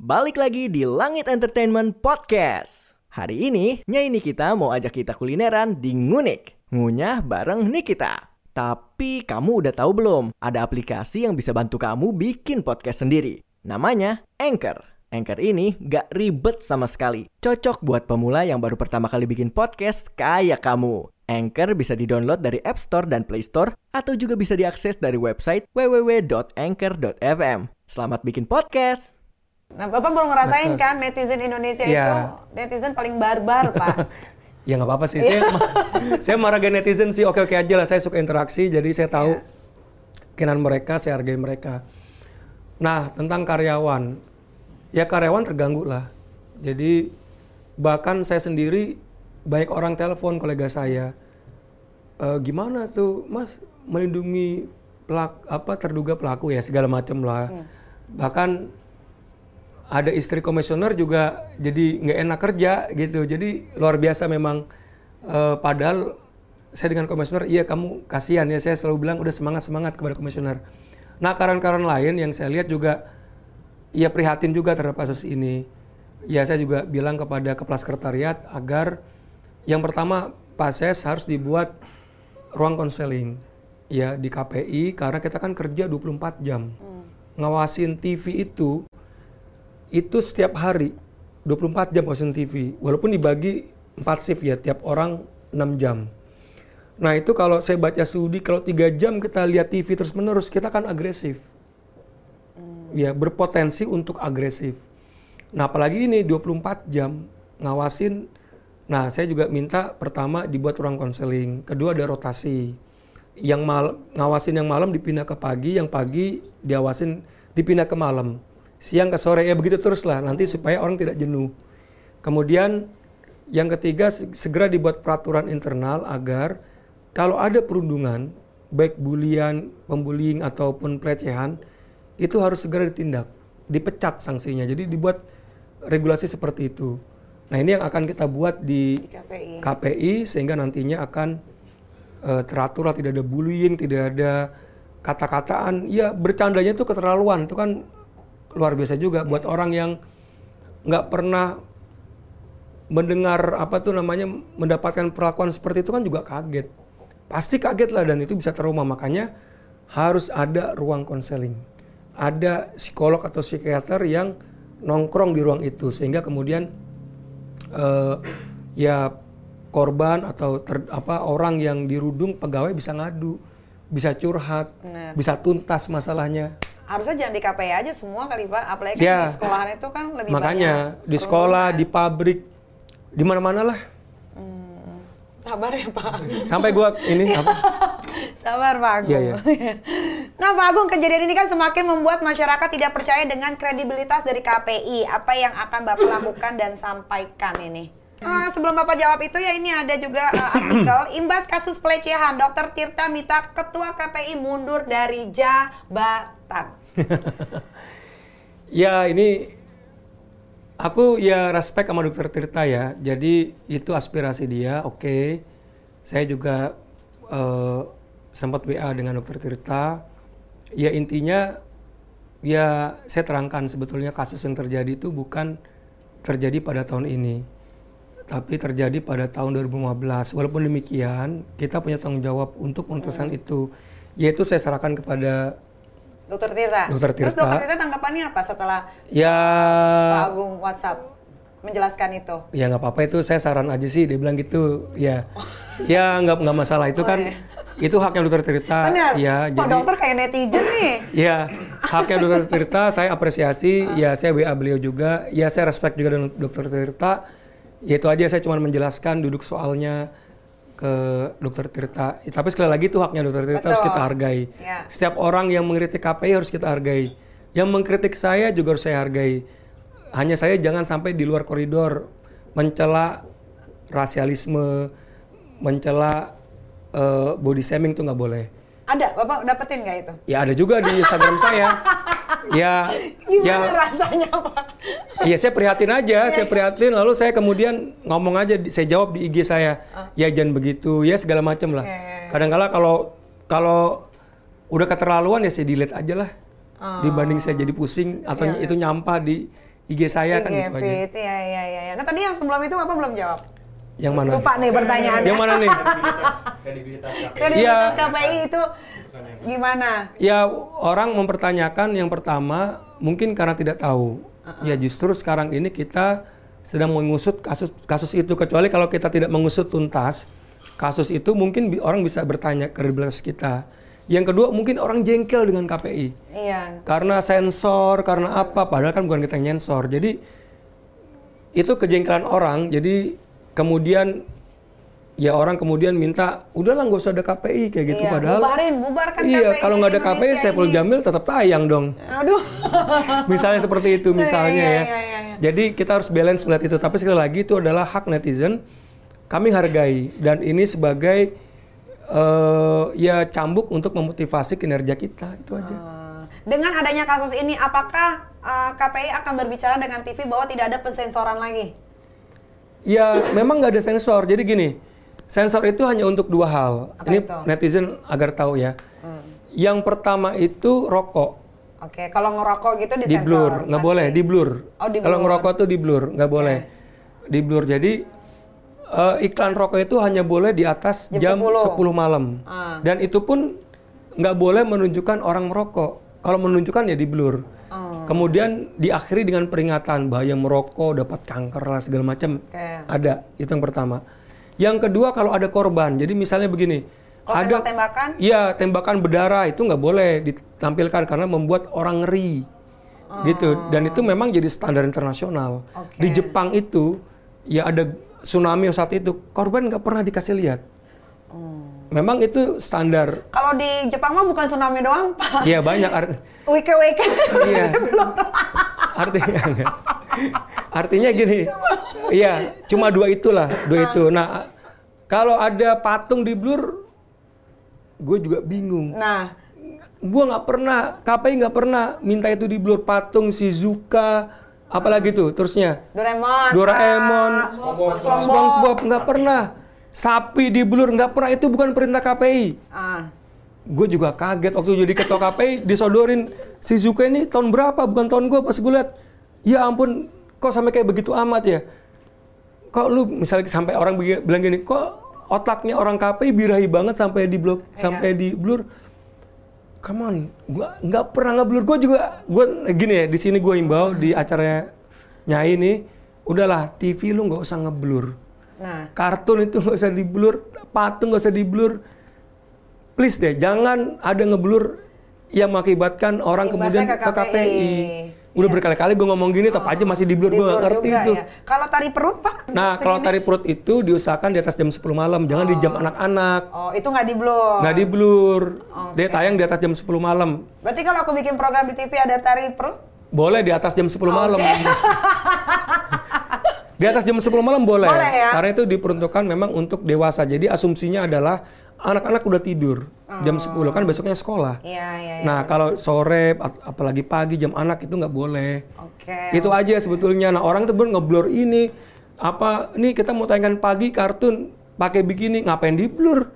Balik lagi di Langit Entertainment Podcast. Hari ini, Nyai Nikita mau ajak kita kulineran di Ngunik. Ngunyah bareng Nikita. Tapi kamu udah tahu belum? Ada aplikasi yang bisa bantu kamu bikin podcast sendiri. Namanya Anchor. Anchor ini gak ribet sama sekali. Cocok buat pemula yang baru pertama kali bikin podcast kayak kamu. Anchor bisa di-download dari App Store dan Play Store atau juga bisa diakses dari website www.anchor.fm. Selamat bikin podcast. Nah, Bapak baru ngerasain kan netizen Indonesia Iya. itu netizen paling barbar, Pak. Ya nggak apa-apa sih. saya, saya marah netizen sih oke-oke aja lah. Saya suka interaksi, jadi saya tahu keinginan mereka, saya hargai mereka. Nah tentang karyawan, ya karyawan terganggu lah. Jadi bahkan saya sendiri banyak orang telepon kolega saya, "E, gimana tuh Mas melindungi pelak apa terduga pelaku ya segala macam lah. Bahkan ada istri komisioner juga jadi nggak enak kerja gitu. Jadi luar biasa memang. Eh, padahal saya dengan komisioner iya kamu kasihan ya saya selalu bilang udah semangat semangat kepada komisioner. Nah karan-karan lain yang saya lihat juga ia prihatin juga terhadap kasus ini. Ya saya juga bilang kepada kepala sekretariat agar yang pertama pases harus dibuat ruang konseling ya di KPI karena kita kan kerja 24 jam. Ngawasin TV itu itu setiap hari 24 jam ngawasin TV walaupun dibagi 4 shift ya tiap orang 6 jam. Nah itu kalau saya baca studi kalau tiga jam kita lihat TV terus menerus kita kan agresif. Ya berpotensi untuk agresif. Nah apalagi ini 24 jam ngawasin. Nah saya juga minta pertama dibuat ruang konseling kedua ada rotasi. Yang mal ngawasin yang malam dipindah ke pagi yang pagi diawasin dipindah ke malam siang ke sore ya begitu terus lah nanti supaya orang tidak jenuh. Kemudian yang ketiga se- segera dibuat peraturan internal agar kalau ada perundungan baik bulian pembullying ataupun pelecehan itu harus segera ditindak. Dipecat sanksinya. Jadi dibuat regulasi seperti itu. Nah ini yang akan kita buat di Di KPI. KPI sehingga nantinya akan eh, teratur lah. Tidak ada bullying tidak ada kata-kataan. Ya bercandanya itu keterlaluan. Itu kan luar biasa juga buat orang yang nggak pernah mendengar apa tuh namanya mendapatkan perlakuan seperti itu kan juga kaget pasti kaget lah dan itu bisa trauma makanya harus ada ruang konseling ada psikolog atau psikiater yang nongkrong di ruang itu sehingga kemudian eh, ya korban atau ter- apa orang yang dirudung pegawai bisa ngadu, bisa curhat, Benar. bisa tuntas masalahnya. Harusnya jangan di KPI aja semua kali, Pak. Apalagi kan Ya. di sekolahan itu kan lebih Makanya banyak di sekolah, di pabrik, di mana-mana lah. Sabar ya, Pak. Sampai gua ini apa? Sabar, Pak Agung. Iya, nah, Pak Agung, kejadian ini kan semakin membuat masyarakat tidak percaya dengan kredibilitas dari KPI. Apa yang akan Bapak lakukan dan sampaikan ini? Ah, sebelum Bapak jawab itu ya ini ada juga eh, artikel imbas kasus pelecehan Dr. Tirta minta ketua KPI mundur dari jabatan. Ya ini aku ya respect sama dokter Tirta ya. Jadi itu aspirasi dia, oke. Saya juga eh, sempat WA dengan dokter Tirta. Ya intinya ya saya terangkan sebetulnya kasus yang terjadi itu bukan terjadi pada tahun ini. Tapi terjadi pada tahun 2015. Walaupun demikian, kita punya tanggung jawab untuk memutuskan itu. Yaitu saya serahkan kepada Dokter Tirta. Terus Tirta. Dokter Tirta. Tanggapannya apa setelah ya. Pak Agung WhatsApp menjelaskan itu? ya nggak apa-apa. Itu saya saran aja sih. Dia bilang gitu. Ya. Ya nggak nggak masalah. Itu kan itu haknya dokter Tirta. Oh. Benar. ya Pak jadi dokter kayak netizen nih. ya haknya dokter Tirta. Saya apresiasi. Ya saya WA beliau juga. Ya saya respect juga dengan dokter Tirta. Ya itu aja. Saya cuma menjelaskan duduk soalnya ke dokter Tirta Ya, tapi sekali lagi itu haknya dokter Tirta harus Betul. kita hargai Ya. setiap orang yang mengkritik KPI harus kita hargai yang mengkritik saya juga harus saya hargai hanya saya jangan sampai di luar koridor mencela rasialisme mencela eh, body shaming itu nggak boleh Ada, Bapak dapetin nggak itu? Ya ada juga di Instagram saya. Ya, Gimana ya, rasanya, Pak? ya saya prihatin aja, saya prihatin. Lalu saya kemudian ngomong aja, saya jawab di IG saya, ya jangan begitu, ya segala macam lah. Ya. Kadang-kala kalau kalau udah keterlaluan ya saya delete aja lah. Oh. Dibanding saya jadi pusing atau Iya, itu nyampah di IG saya kan IG gitu aja. iya iya iya. iya. Nah tadi yang sebelum itu apa belum jawab? Yang mana? Lupa nih pertanyaannya. Yang mana nih? Kredibilitas Iya. KPI itu gimana? Ya orang mempertanyakan yang pertama mungkin karena tidak tahu. Ya justru sekarang ini kita sedang mengusut kasus kasus itu kecuali kalau kita tidak mengusut tuntas kasus itu mungkin bi- orang bisa bertanya kredibilitas kita. Yang kedua mungkin orang jengkel dengan KPI Iya. karena sensor karena apa padahal kan bukan kita yang nyensor. Jadi itu kejengkelan orang. Jadi kemudian ya orang kemudian minta udahlah nggak usah ada KPI kayak gitu Iya, padahal bubarin, bubarkan iya KPI kalau nggak ada KPI Saiful. Jamil tetap tayang dong Aduh. misalnya seperti itu misalnya Iya, ya iya, iya, iya. jadi kita harus balance melihat itu tapi sekali lagi itu adalah hak netizen kami hargai dan ini sebagai eh, ya cambuk untuk memotivasi kinerja kita itu aja Eh, Dengan adanya kasus ini, apakah eh, KPI akan berbicara dengan TV bahwa tidak ada pensensoran lagi? Ya memang nggak ada sensor jadi gini sensor itu hanya untuk dua hal Apa ini itu? netizen agar tahu ya yang pertama itu rokok Oke, kalau ngerokok gitu di disensor. blur nggak boleh di blur Oh, di kalau ngerokok tuh di blur nggak boleh di blur jadi eh, iklan rokok itu hanya boleh di atas Jam jam, 10. 10. malam Ah. dan itu pun nggak boleh menunjukkan orang merokok kalau menunjukkan ya di blur. Kemudian diakhiri dengan peringatan bahaya merokok dapat kanker lah segala macam Oke. ada itu yang pertama yang kedua kalau ada korban jadi misalnya begini Kalau ada tembak-tembakan? Iya, tembakan berdarah itu nggak boleh ditampilkan karena membuat orang ngeri. Gitu. Dan itu memang jadi standar internasional. Oke. Di Jepang itu ya ada tsunami saat itu korban nggak pernah dikasih lihat. Memang itu standar. Kalau di Jepang mah bukan tsunami doang, Pak. Iya banyak. art- Wike-wike. Iya. Artinya artinya gini. Iya, cuma dua itulah, dua itu. Nah, kalau ada patung di blur gue juga bingung. Nah, Gua nggak pernah, KPI nggak pernah minta itu di blur patung Shizuka, apalagi tuh terusnya. Doraemon. Doraemon, ah, SpongeBob. SpongeBob nggak pernah. Sapi di blur nggak pernah itu bukan perintah KPI. Ah. Gue juga kaget waktu jadi ketua KPI disodorin Shizuka ini tahun berapa? Bukan tahun gue pas gue lihat ya ampun kok sampai kayak begitu amat ya? Kok lu misalnya sampai orang bilang gini kok otaknya orang KPI birahi banget sampai di blok sampai di blur? Come on gua nggak pernah ngeblur. Gue juga gue gini ya di sini gue imbau di acaranya nyai nih udahlah TV lu nggak usah ngeblur. Nah, kartun itu nggak usah di blur patung nggak usah di blur please deh jangan ada ngeblur yang mengakibatkan orang Imbasnya kemudian ke ke KPI, KPI. udah berkali-kali gue ngomong gini tetap aja masih di blur di gue nggak ngerti itu. ya. Kalau tari perut, Pak? nah kalau tari perut itu diusahakan di atas jam 10 malam jangan di jam anak-anak. Oh, itu nggak di blur. nggak di blur dia tayang di atas jam 10 malam. Berarti kalau aku bikin program di TV ada tari perut? boleh di atas jam 10 malam. Di atas jam 10 malam boleh, Boleh ya? karena itu diperuntukkan memang untuk dewasa. Jadi asumsinya adalah anak-anak udah tidur jam 10 kan besoknya sekolah. Iya, iya, iya. nah kalau sore ap- apalagi pagi jam anak itu nggak boleh. Oke. itu aja sebetulnya. Nah orang tuh bener ngeblur ini apa ini kita mau tayangkan pagi kartun pakai bikini ngapain di blur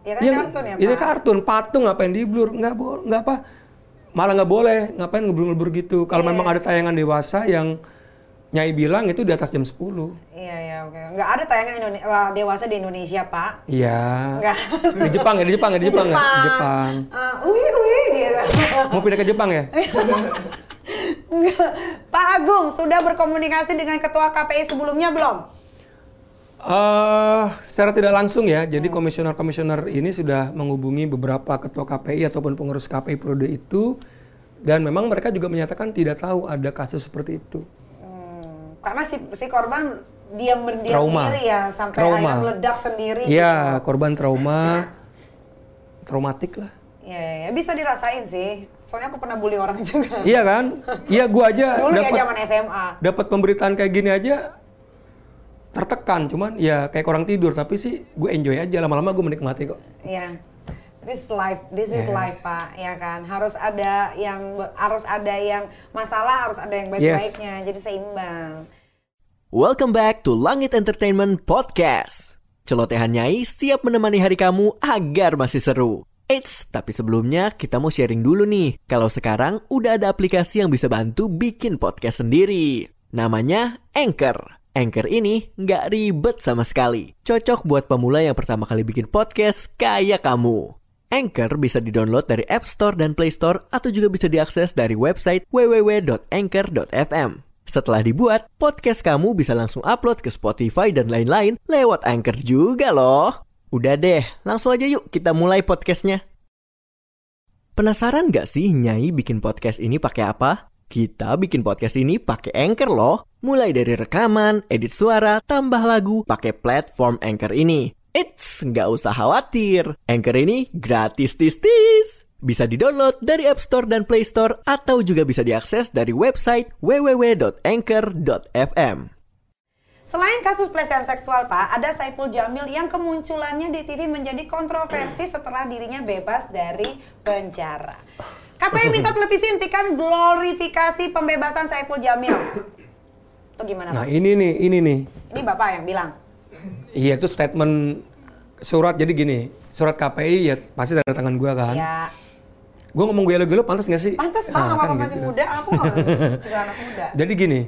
Ya kan kartun ya, ini Pak? kartun patung ngapain di blur nggak boleh nggak apa malah nggak boleh. Ngapain ngeblur ngeblur gitu? Kalau Iya. memang ada tayangan dewasa yang nyai bilang itu di atas jam 10 Iya, iya, oke. Nggak ada tayangan Indone- wah, dewasa di Indonesia, Pak. iya Nggak. di Jepang ya di Jepang ya di Jepang, ya di Jepang Ah, ui, ui, gitu. mau pindah ke Jepang ya Pak Agung, sudah berkomunikasi dengan Ketua KPI sebelumnya belum? Eh, secara tidak langsung ya, jadi komisioner-komisioner ini sudah menghubungi beberapa ketua KPI ataupun pengurus KPI periode itu, dan memang mereka juga menyatakan tidak tahu ada kasus seperti itu. Karena si, si korban diam berdiam Trauma. diri ya, sampai Trauma. akhirnya meledak sendiri. Iya, korban trauma, traumatik lah. Iya, iya, iya. bisa dirasain sih. Soalnya aku pernah bully orang juga. Iya kan? Iya, gua aja Dulu ya zaman SMA. dapat pemberitaan kayak gini aja tertekan, cuman ya kayak orang tidur, tapi sih gue enjoy aja lama-lama gue menikmati kok. Iya. This life, this is Yes. life, Pak. Ya kan, harus ada yang harus ada yang masalah, harus ada yang Yes. baik-baiknya. Jadi seimbang. Welcome back to Langit Entertainment Podcast. Celotehan Nyai siap menemani hari kamu agar masih seru. Eits, tapi sebelumnya kita mau sharing dulu nih. Kalau sekarang udah ada aplikasi yang bisa bantu bikin podcast sendiri. Namanya Anchor. Anchor ini nggak ribet sama sekali. Cocok buat pemula yang pertama kali bikin podcast kayak kamu. Anchor bisa didownload dari App Store dan Play Store atau juga bisa diakses dari website www.anchor.fm. Setelah dibuat, podcast kamu bisa langsung upload ke Spotify dan lain-lain lewat Anchor juga loh. Udah deh, langsung aja yuk kita mulai podcastnya. Penasaran gak sih Nyai bikin podcast ini pakai apa? Kita bikin podcast ini pakai Anchor loh. Mulai dari rekaman, edit suara, tambah lagu, pakai platform Anchor ini. Eits, nggak usah khawatir. Anchor ini gratis tis-tis. Bisa didownload dari App Store dan Play Store atau juga bisa diakses dari website www.anchor.fm. Selain kasus pelecehan seksual, Pak, ada Saiful Jamil yang kemunculannya di TV menjadi kontroversi setelah dirinya bebas dari penjara. KPI minta televisi hentikan glorifikasi pembebasan Saiful Jamil. Itu gimana, Nah Pak? ini nih, ini nih. Ini Bapak yang bilang. Iya itu statement surat jadi gini, surat KPI ya pasti dari tangan gua kan. Ya, Gua ngomong gue gelo pantas gak sih? pantas Pak, Nah, kan masih gitu. muda, aku juga anak muda. Jadi gini,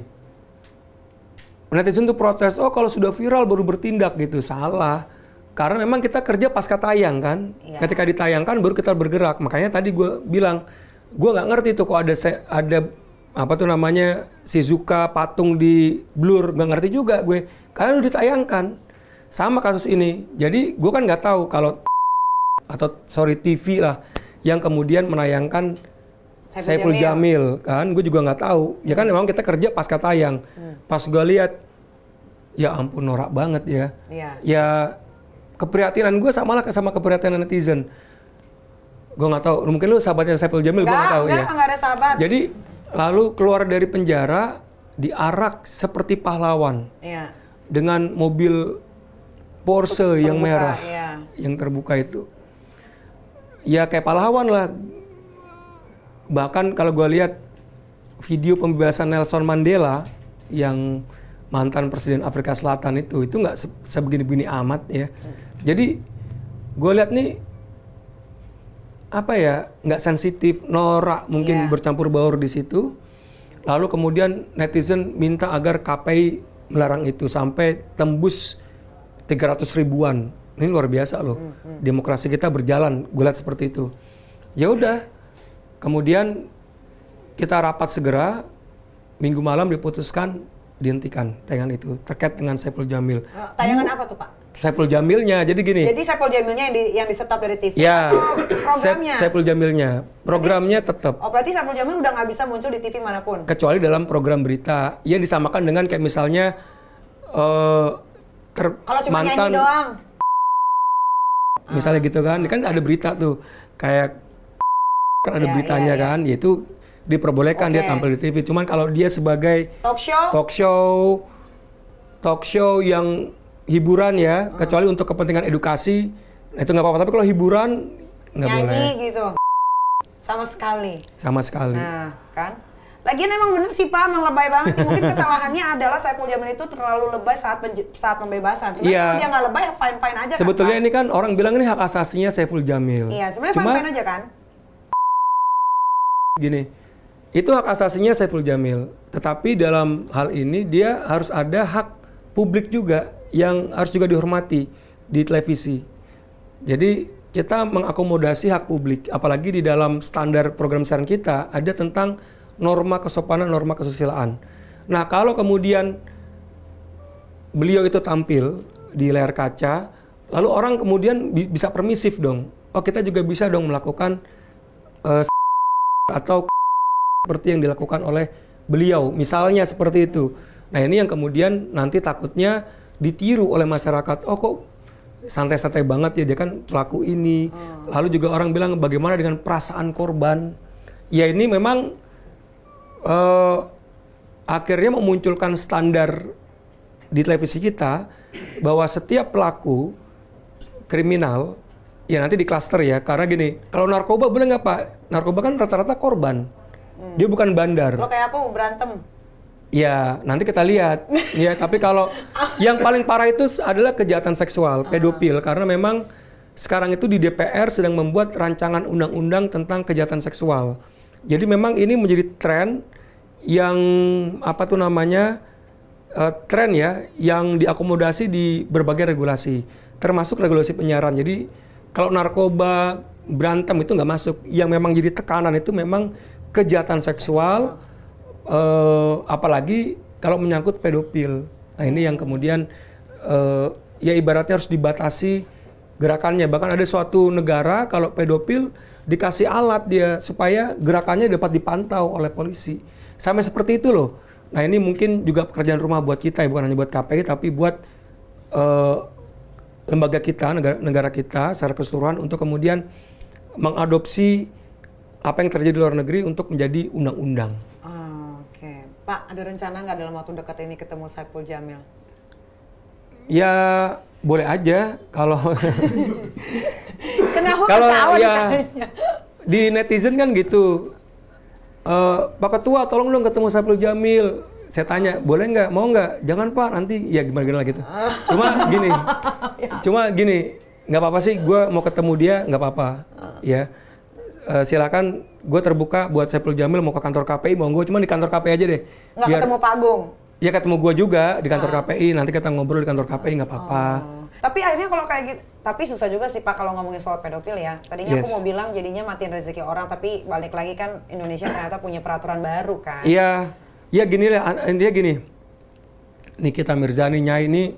netizen tuh protes, oh kalau sudah viral baru bertindak gitu, salah. Karena memang kita kerja pasca tayang kan, Iya. ketika ditayangkan baru kita bergerak. Makanya tadi gue bilang, gue nggak ngerti tuh kok ada se- ada apa tuh namanya Shizuka patung di blur, nggak ngerti juga gue. Karena udah ditayangkan, sama kasus ini. Jadi gue kan nggak tahu kalau atau sorry TV lah yang kemudian menayangkan Saiful Saiful Jamil. Jamil kan gue juga nggak tahu ya kan memang kita kerja pasca tayang pas gue lihat ya ampun norak banget ya Iya. ya keprihatinan gue sama lah sama keprihatinan netizen gue nggak tahu mungkin lu sahabatnya Saiful Jamil gue nggak tahu enggak, ya enggak ada sahabat. jadi lalu keluar dari penjara diarak seperti pahlawan Iya. dengan mobil Porsche yang Terbuka, merah. iya. yang terbuka itu. Ya kayak pahlawan lah. Bahkan kalau gue lihat video pembebasan Nelson Mandela yang mantan presiden Afrika Selatan itu itu nggak se- sebegini-begini amat ya. Jadi gue lihat nih apa ya nggak sensitif norak mungkin Iya. bercampur baur di situ. Lalu kemudian netizen minta agar KPI melarang itu sampai tembus 300 ribuan. Ini luar biasa loh. Demokrasi kita berjalan gue lihat seperti itu. Ya udah kemudian kita rapat segera minggu malam diputuskan dihentikan tayangan itu terkait dengan Saiful Jamil. Eh, Tayangan apa tuh Pak? Saiful Jamilnya jadi gini. Jadi Saiful Jamilnya yang di, yang di stop dari TV ya atau programnya? Saif- Saiful Jamilnya. Programnya tetap Oh berarti Saiful Jamil udah nggak bisa muncul di TV mana pun? kecuali dalam program berita. Yang disamakan dengan kayak misalnya ter- Kalau cuma nyanyi doang? misalnya gitu kan kan ada berita tuh kayak kan ada Iya, beritanya iya, iya. kan yaitu diperbolehkan dia tampil di TV cuman kalau dia sebagai Talk show? talk show talk show yang hiburan ya Hmm. kecuali untuk kepentingan edukasi nah itu nggak apa-apa tapi kalau hiburan nggak nyanyi boleh gitu? Sama sekali. sama sekali Nah, kan? Lagian emang bener sih Pak, emang lebay banget sih. Mungkin kesalahannya adalah Saiful Jamil itu terlalu lebay saat saat pembebasan. Sebenarnya Iya. kalau dia nggak lebay, fine fine aja sebetulnya kan, ini kan orang bilang ini hak asasinya Saiful Jamil? Iya, sebenarnya cuma fine fine aja kan? gini itu hak asasinya Saiful Jamil tetapi dalam hal ini dia harus ada hak publik juga yang harus juga dihormati di televisi jadi kita mengakomodasi hak publik apalagi di dalam standar program siaran kita ada tentang norma kesopanan norma kesusilaan. Nah kalau kemudian beliau itu tampil di layar kaca lalu orang kemudian bi- bisa permisif dong. Oh kita juga bisa dong melakukan eh, atau seperti yang dilakukan oleh beliau. Misalnya seperti itu. Nah ini yang kemudian nanti takutnya ditiru oleh masyarakat. Oh kok santai-santai banget ya dia kan pelaku ini. Lalu juga orang bilang bagaimana dengan perasaan korban? Ya ini memang eh, akhirnya memunculkan standar di televisi kita bahwa setiap pelaku kriminal ya nanti di klaster ya karena gini kalau narkoba boleh nggak pak? Narkoba kan rata-rata korban. Dia bukan bandar. Lo kayak aku berantem. ya nanti kita lihat. Ya tapi kalau yang paling parah itu adalah kejahatan seksual pedofil. Karena memang sekarang itu di DPR sedang membuat rancangan undang-undang tentang kejahatan seksual. Jadi memang ini menjadi tren yang apa tuh namanya eh, tren ya yang diakomodasi di berbagai regulasi termasuk regulasi penyiaran. Jadi kalau narkoba berantem itu nggak masuk. Yang memang jadi tekanan itu memang kejahatan seksual eh, apalagi kalau menyangkut pedofil. Nah ini yang kemudian eh, ya ibaratnya harus dibatasi gerakannya. Bahkan ada suatu negara kalau pedofil dikasih alat dia supaya gerakannya dapat dipantau oleh polisi sampai seperti itu loh. Nah ini mungkin juga pekerjaan rumah buat kita ya bukan hanya buat KPI tapi buat eh, lembaga kita negara, negara kita secara keseluruhan untuk kemudian mengadopsi apa yang terjadi di luar negeri untuk menjadi undang-undang. Oh, Oke, Pak, ada rencana nggak dalam waktu dekat ini ketemu Saiful Jamil? ya boleh aja kalau Kenapa kalau ya di netizen kan gitu Eh, Pak Ketua tolong dong ketemu Saiful Jamil. Saya tanya boleh nggak? Mau nggak? Jangan Pak. Nanti. Ya gimana gimana gitu. Cuma gini. Cuma gini nggak apa-apa sih. Gue mau ketemu dia nggak apa-apa. Ya. Eh, silakan. Gue terbuka buat Saiful Jamil mau ke kantor KPI mau gue cuma di kantor KPI aja deh. Nggak Biar- ketemu Pak Agung? ya ketemu gue juga di kantor KPI. Nanti kita ngobrol di kantor KPI nggak apa-apa. Oh. Tapi akhirnya kalau kayak gitu, tapi susah juga sih Pak kalau ngomongin soal pedofil ya. Tadinya aku Yes. mau bilang jadinya matiin rezeki orang, tapi balik lagi kan Indonesia ternyata punya peraturan baru kan. Iya, iya gini lah, intinya gini. Nikita Mirzani Nyai ini,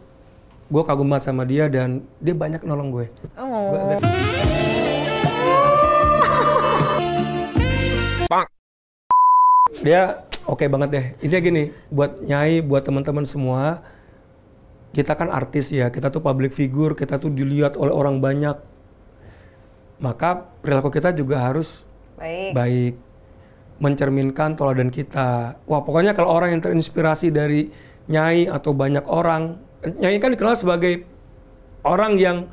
gue kagum banget sama dia dan dia banyak nolong gue. Oh. Dia oke banget deh. Intinya gini, buat Nyai, buat teman-teman semua, kita kan artis ya, kita tuh public figure, kita tuh dilihat oleh orang banyak. Maka perilaku kita juga harus Baik. baik mencerminkan teladan kita. Wah, pokoknya kalau orang yang terinspirasi dari nyai atau banyak orang, nyai kan dikenal sebagai orang yang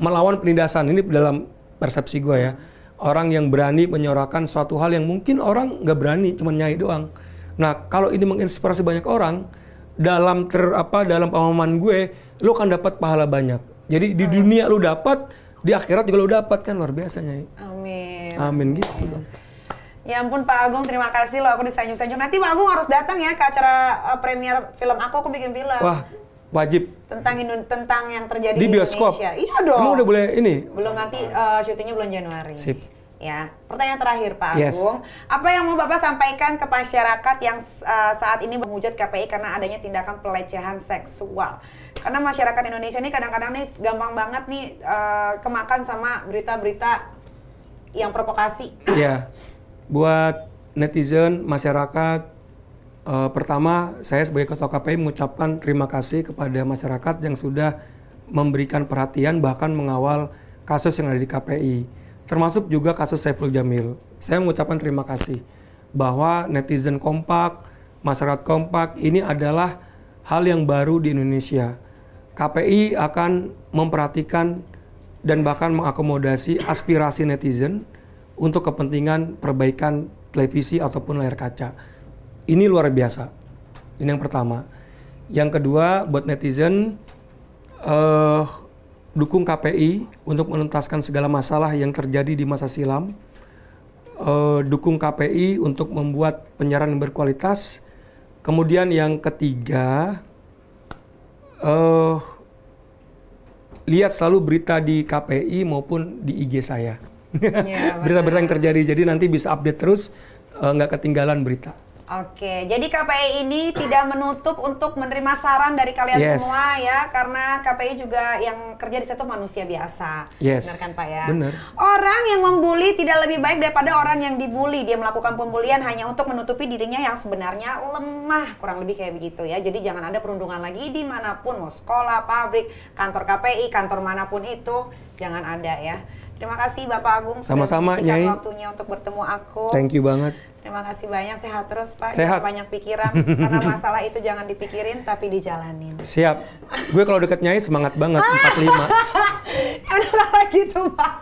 melawan penindasan. Ini dalam persepsi gue ya. Orang yang berani menyuarakan suatu hal yang mungkin orang nggak berani, cuma nyai doang. Nah, kalau ini menginspirasi banyak orang, dalam ter apa dalam pemahaman gue, lu akan dapat pahala banyak. Jadi di dunia lu dapat, di akhirat juga lu dapat kan luar biasa nyai. Amin. Amin gitu. Ya ampun Pak Agung, terima kasih loh aku disanjung-sanjung. Nanti Pak Agung harus datang ya ke acara uh, premier film aku, aku bikin film. Wah, wajib. Tentang Indo- tentang yang terjadi Di di, bioskop? Indonesia. Iya dong. Emang udah boleh ini? Belum nanti uh, syutingnya bulan Januari. Sip. Ya, pertanyaan terakhir Pak Yes. Agung, apa yang mau Bapak sampaikan ke masyarakat yang uh, saat ini menghujat KPI karena adanya tindakan pelecehan seksual? Karena masyarakat Indonesia ini kadang-kadang nih gampang banget nih uh, kemakan sama berita-berita yang provokasi. Ya, buat netizen, masyarakat, eh, pertama saya sebagai ketua KPI mengucapkan terima kasih kepada masyarakat yang sudah memberikan perhatian bahkan mengawal kasus yang ada di KPI, termasuk juga kasus Saiful Jamil. Saya mengucapkan terima kasih bahwa netizen kompak, masyarakat kompak ini adalah hal yang baru di Indonesia. KPI akan memperhatikan dan bahkan mengakomodasi aspirasi netizen untuk kepentingan perbaikan televisi ataupun layar kaca. Ini luar biasa. Ini yang pertama. Yang kedua, buat netizen, eh, dukung KPI untuk menuntaskan segala masalah yang terjadi di masa silam. Eh, dukung KPI untuk membuat penyiaran yang berkualitas. Kemudian yang ketiga, eh, lihat selalu berita di KPI maupun di IG saya. Iya, Berita-berita yang terjadi, jadi nanti bisa update terus, eh, nggak ketinggalan berita. Oke, jadi KPI ini tidak menutup untuk menerima saran dari kalian Yes. semua ya, karena KPI juga yang kerja di situ manusia biasa. Yes. Benar kan Pak ya? Benar. Orang yang membuli tidak lebih baik daripada orang yang dibully. Dia melakukan pembulian hanya untuk menutupi dirinya yang sebenarnya lemah. Kurang lebih kayak begitu ya. Jadi jangan ada perundungan lagi di mana pun, mau sekolah, pabrik, kantor KPI, kantor mana pun itu, jangan ada ya. Terima kasih Bapak Agung sudah Sama-sama, menyisikan Nyai. waktunya untuk bertemu aku. Thank you banget. Terima kasih banyak, sehat terus Pak. Sehat. Jangan banyak pikiran, karena masalah itu jangan dipikirin tapi dijalanin. Siap. Gue kalau deket Nyai semangat banget, 45. Udah gitu Pak.